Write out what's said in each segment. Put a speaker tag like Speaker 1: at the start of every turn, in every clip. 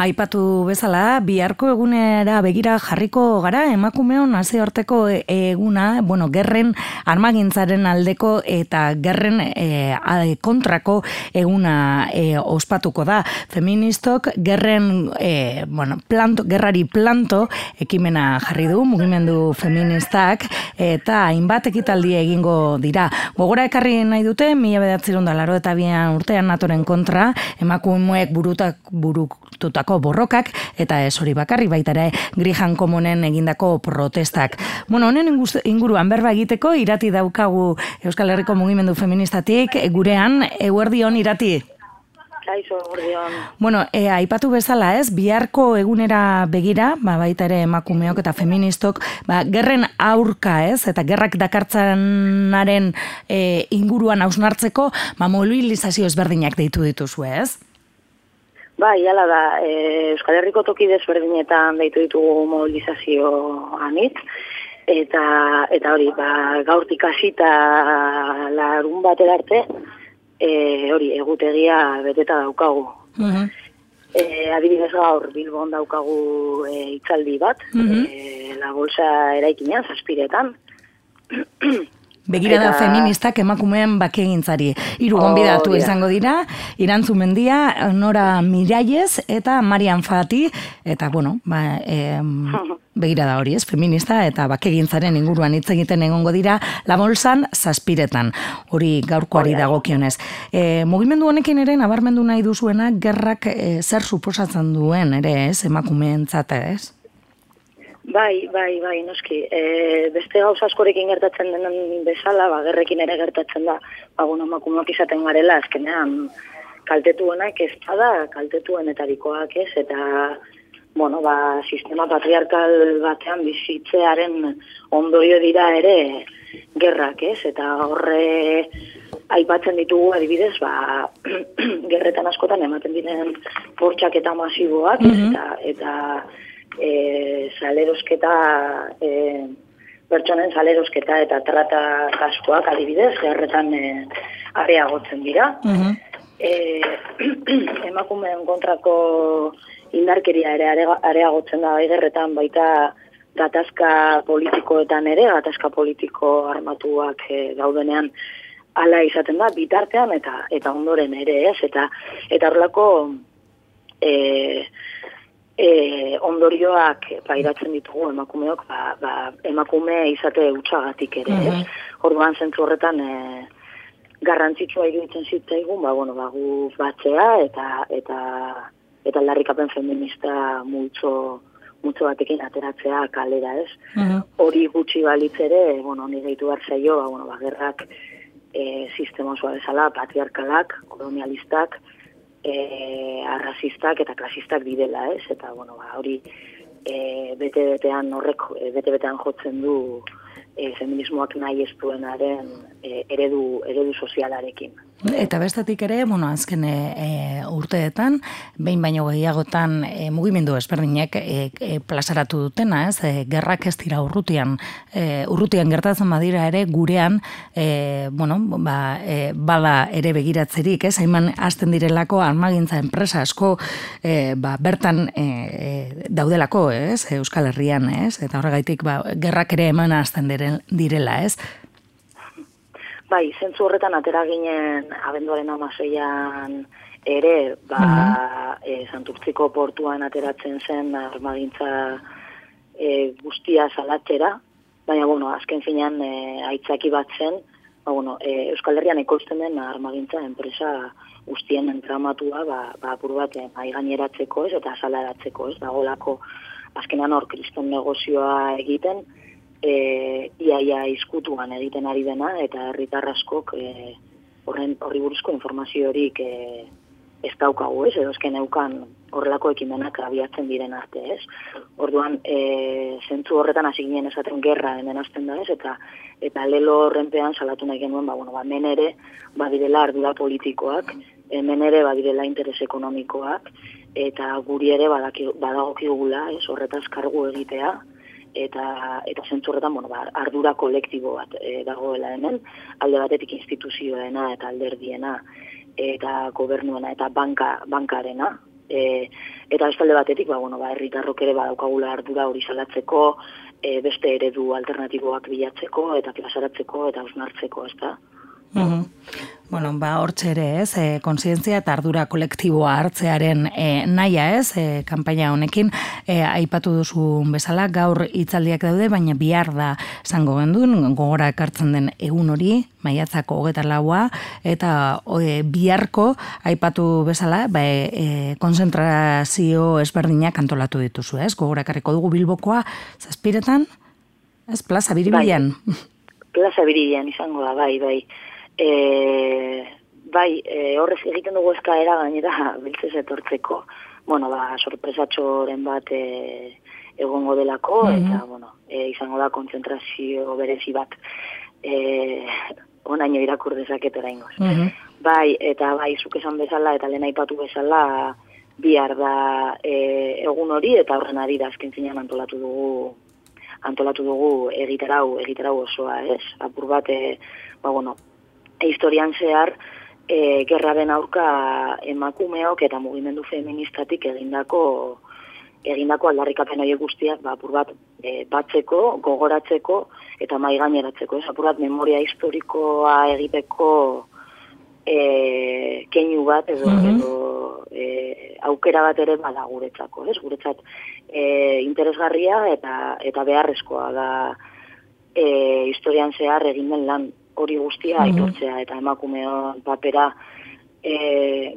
Speaker 1: Aipatu bezala, biharko egunera begira jarriko gara, emakumeon hasi horteko eguna, bueno, gerren armagintzaren aldeko eta gerren e, kontrako eguna e, ospatuko da. Feministok gerren, e, bueno, planto, gerrari planto ekimena jarri du, mugimendu feministak, eta hainbat ekitaldi egingo dira. Gogora ekarri nahi dute, mila bedatzerun da laro eta bian urtean natoren kontra, emakumeek burutak burututako borrokak eta ez hori bakarri baita ere Grijan Komunen egindako protestak. Bueno, honen inguruan berba egiteko irati daukagu Euskal Herriko Mugimendu Feministatik gurean Eguerdion irati.
Speaker 2: Kaixo,
Speaker 1: Bueno, e, aipatu bezala ez, biharko egunera begira, ba, baita ere emakumeok eta feministok, ba, gerren aurka ez, eta gerrak dakartzanaren e, inguruan hausnartzeko, ba, mobilizazio ezberdinak deitu dituzu ez?
Speaker 2: Ba, iala da, e, Euskal Herriko toki desberdinetan deitu ditugu mobilizazio anit, eta, eta hori, ba, gaurtik hasita larun bat edarte, e, hori, egutegia beteta daukagu. Uh E, adibidez gaur Bilbon daukagu e, itzaldi bat, uh e, la bolsa eraikinean, zaspiretan.
Speaker 1: Begira da feministak emakumeen bakegintzari. Hiru oh, gonbidatu izango dira, Irantzu Mendia, Nora Miraiez eta Marian Fati eta bueno, ba, e, begira da hori, ez, feminista eta bakegintzaren inguruan hitz egiten egongo dira La Bolsan zazpiretan. Hori gaurkoari dagokionez. E, mugimendu honekin ere nabarmendu nahi duzuena gerrak e, zer suposatzen duen ere, ez, emakumeentzat, ez?
Speaker 2: Bai, bai, bai, noski. E, beste gauza askorekin gertatzen denen bezala, ba, gerrekin ere gertatzen da, ba, bueno, makumak izaten garela, azkenean kaltetuenak ez da, kaltetuenetarikoak ez, eta, bueno, ba, sistema patriarkal batean bizitzearen ondorio dira ere gerrak ez, eta horre aipatzen ditugu adibidez, ba, gerretan askotan ematen diren portxak eta masiboak, mm eta, eta e, salerosketa e, pertsonen salerosketa eta trata kaskoak adibidez gerretan e, areagotzen dira. Uh e, emakumeen kontrako indarkeria ere areagotzen da gerretan baita gatazka politikoetan ere, gatazka politiko armatuak e, daudenean ala izaten da bitartean eta eta ondoren ere, ez? Eta eta horlako eh e, ondorioak pairatzen ditugu emakumeok, ba, ba, emakume izate utxagatik ere, mm -hmm. Orduan zentzu horretan e, garrantzitsua iruditzen zitzaigun, ba, bueno, ba, gu batzea eta eta eta larrikapen feminista multzo multzo batekin ateratzea kalera, ez? Mhm. Hori gutxi balitz ere, bueno, ni gaitu behar zaio, ba, bueno, ba, gerrak e, sistema osoa bezala, patriarkalak, kolonialistak, e, arrazistak eta klasistak direla, ez? Eta, bueno, ba, hori e, bete-betean horrek, e, bete-betean jotzen du e, feminismoak nahi ez duenaren e, eredu, eredu sozialarekin.
Speaker 1: Eta bestatik ere, bueno, azken e, urteetan, behin baino gehiagotan e, mugimendu ezberdinek e, e, plazaratu dutena, ez? E, gerrak ez dira urrutian, e, urrutian gertatzen badira ere gurean, e, bueno, ba, e, bala ere begiratzerik, ez? Haiman hasten direlako armagintza enpresa asko e, ba, bertan e, daudelako, ez? Euskal Herrian, ez? Eta horregaitik ba, gerrak ere eman hasten direla, ez?
Speaker 2: Bai, zentzu horretan atera ginen abenduaren amaseian ere, ba, e, santurtziko portuan ateratzen zen armagintza e, guztia salatzera, baina, bueno, azken finean e, aitzaki bat zen, ba, bueno, e, Euskal Herrian ekoizten den armagintza enpresa guztien entramatua, ba, ba apur bat, e, gaineratzeko ez, eta salaratzeko ez, dagolako azkenan hor kriston negozioa egiten, e, iaia izkutuan egiten ari dena, eta herritar askok e, horren horri buruzko informazio horik e, ez daukagu ez, edo ezken eukan horrelako ekimenak abiatzen diren arte ez. Orduan, e, zentzu horretan hasi ginen esaten gerra hemen azten da ez, eta eta lelo horrenpean salatu nahi genuen, ba, bueno, ba, men ere, badirela ardura politikoak, hemen ere badirela interes ekonomikoak, eta guri ere badagokigula, ez, horretaz kargu egitea, eta eta zentzurretan bueno, ba, ardura kolektibo bat e, dagoela hemen, alde batetik instituzioena eta alderdiena eta gobernuena eta banka, bankarena, E, eta bestalde batetik, ba, bueno, ba, herritarrok ere badaukagula ardura hori salatzeko, e, beste eredu alternatiboak bilatzeko, eta plazaratzeko, eta osnartzeko, ez da?
Speaker 1: Mm Bueno, ba, hortxe ere, ez, e, konsientzia eta ardura kolektiboa hartzearen e, naia, ez, e, kanpaina honekin, e, aipatu duzu bezala, gaur hitzaldiak daude, baina bihar da zango gendun, gogora ekartzen den egun hori, maiatzako hogeta laua, eta e, biharko, aipatu bezala, ba, e, konzentrazio ezberdinak antolatu dituzu, ez, gogora ekarriko dugu bilbokoa, zazpiretan, ez, plaza biribilan.
Speaker 2: Bai. Plaza biribilan izango da, bai, bai e, bai, e, horrez egiten dugu eskaera gainera biltzez etortzeko, bueno, ba, sorpresatxoren bat e, egongo delako, mm eta, bueno, e, izango da kontzentrazio berezi bat e, onaino irakur dezaket oraingoz. Mm Bai, eta bai, zuk esan bezala, eta lehen aipatu bezala, bihar da e, egun hori, eta horren ari da azken antolatu dugu antolatu dugu egitarau, egitarau osoa, ez? Apur bat, e, ba, bueno, historian zehar e, gerraren aurka emakumeok eta mugimendu feministatik egindako egindako aldarrikapen horiek guztiak ba, apur bat e, batzeko, gogoratzeko eta mai gaineratzeko. Ez apur bat memoria historikoa egiteko e, keinu bat edo, mm edo e, aukera bat ere bada guretzako. Ez? Guretzat e, interesgarria eta, eta beharrezkoa da e, historian zehar egin den lan hori guztia mm aitortzea eta emakumeon papera e,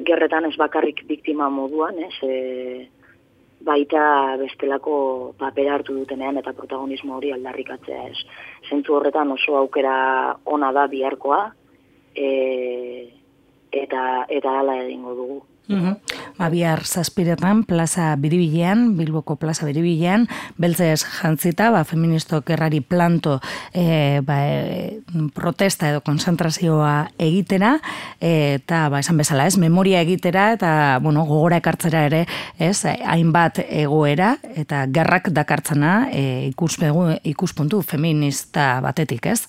Speaker 2: gerretan ez bakarrik biktima moduan, ez, e, baita bestelako papera hartu dutenean eta protagonismo hori aldarrikatzea ez. Zentzu horretan oso aukera ona da biharkoa e, eta eta hala egingo dugu.
Speaker 1: Mm Bihar zazpiretan, plaza biribilean, Bilboko plaza biribilean, beltzez jantzita, ba, feministo kerrari planto e, ba, e, protesta edo konzentrazioa egitera, eta ba, esan bezala ez, memoria egitera, eta bueno, gogora ekartzera ere, ez, hainbat egoera, eta gerrak dakartzana e, ikuspuntu feminista batetik, ez?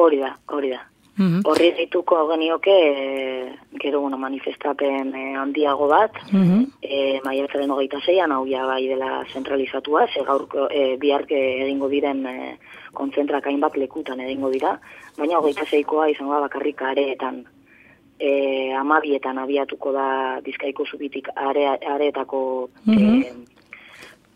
Speaker 2: Hori da, hori da. -hmm. Horri dituko genioke gero bueno, manifestapen eh, handiago bat, mm -hmm. e, maiatzaren hogeita zeian, hau ja bai dela zentralizatua, ze gaurko e, biharke egingo diren e, kontzentrak hainbat lekutan egingo dira, baina hogeita zeikoa izango bakarrik areetan. E, amabietan abiatuko da bizkaiko zubitik are, areetako mm -hmm.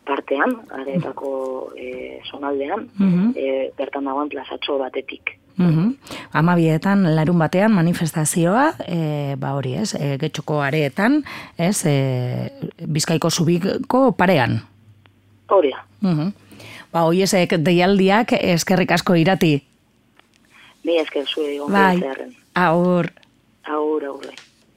Speaker 2: partean, areetako e, zonaldean, mm -hmm. e, bertan dagoen plazatxo batetik.
Speaker 1: Mm Amabietan, larun batean, manifestazioa, e, ba hori ez, e, getxoko areetan, ez, e, bizkaiko zubiko parean.
Speaker 2: Hori da.
Speaker 1: Mm Ba, hoi ezek deialdiak eskerrik asko irati.
Speaker 2: Mi esker zuen.
Speaker 1: Bai, aur.
Speaker 2: Aur, aur.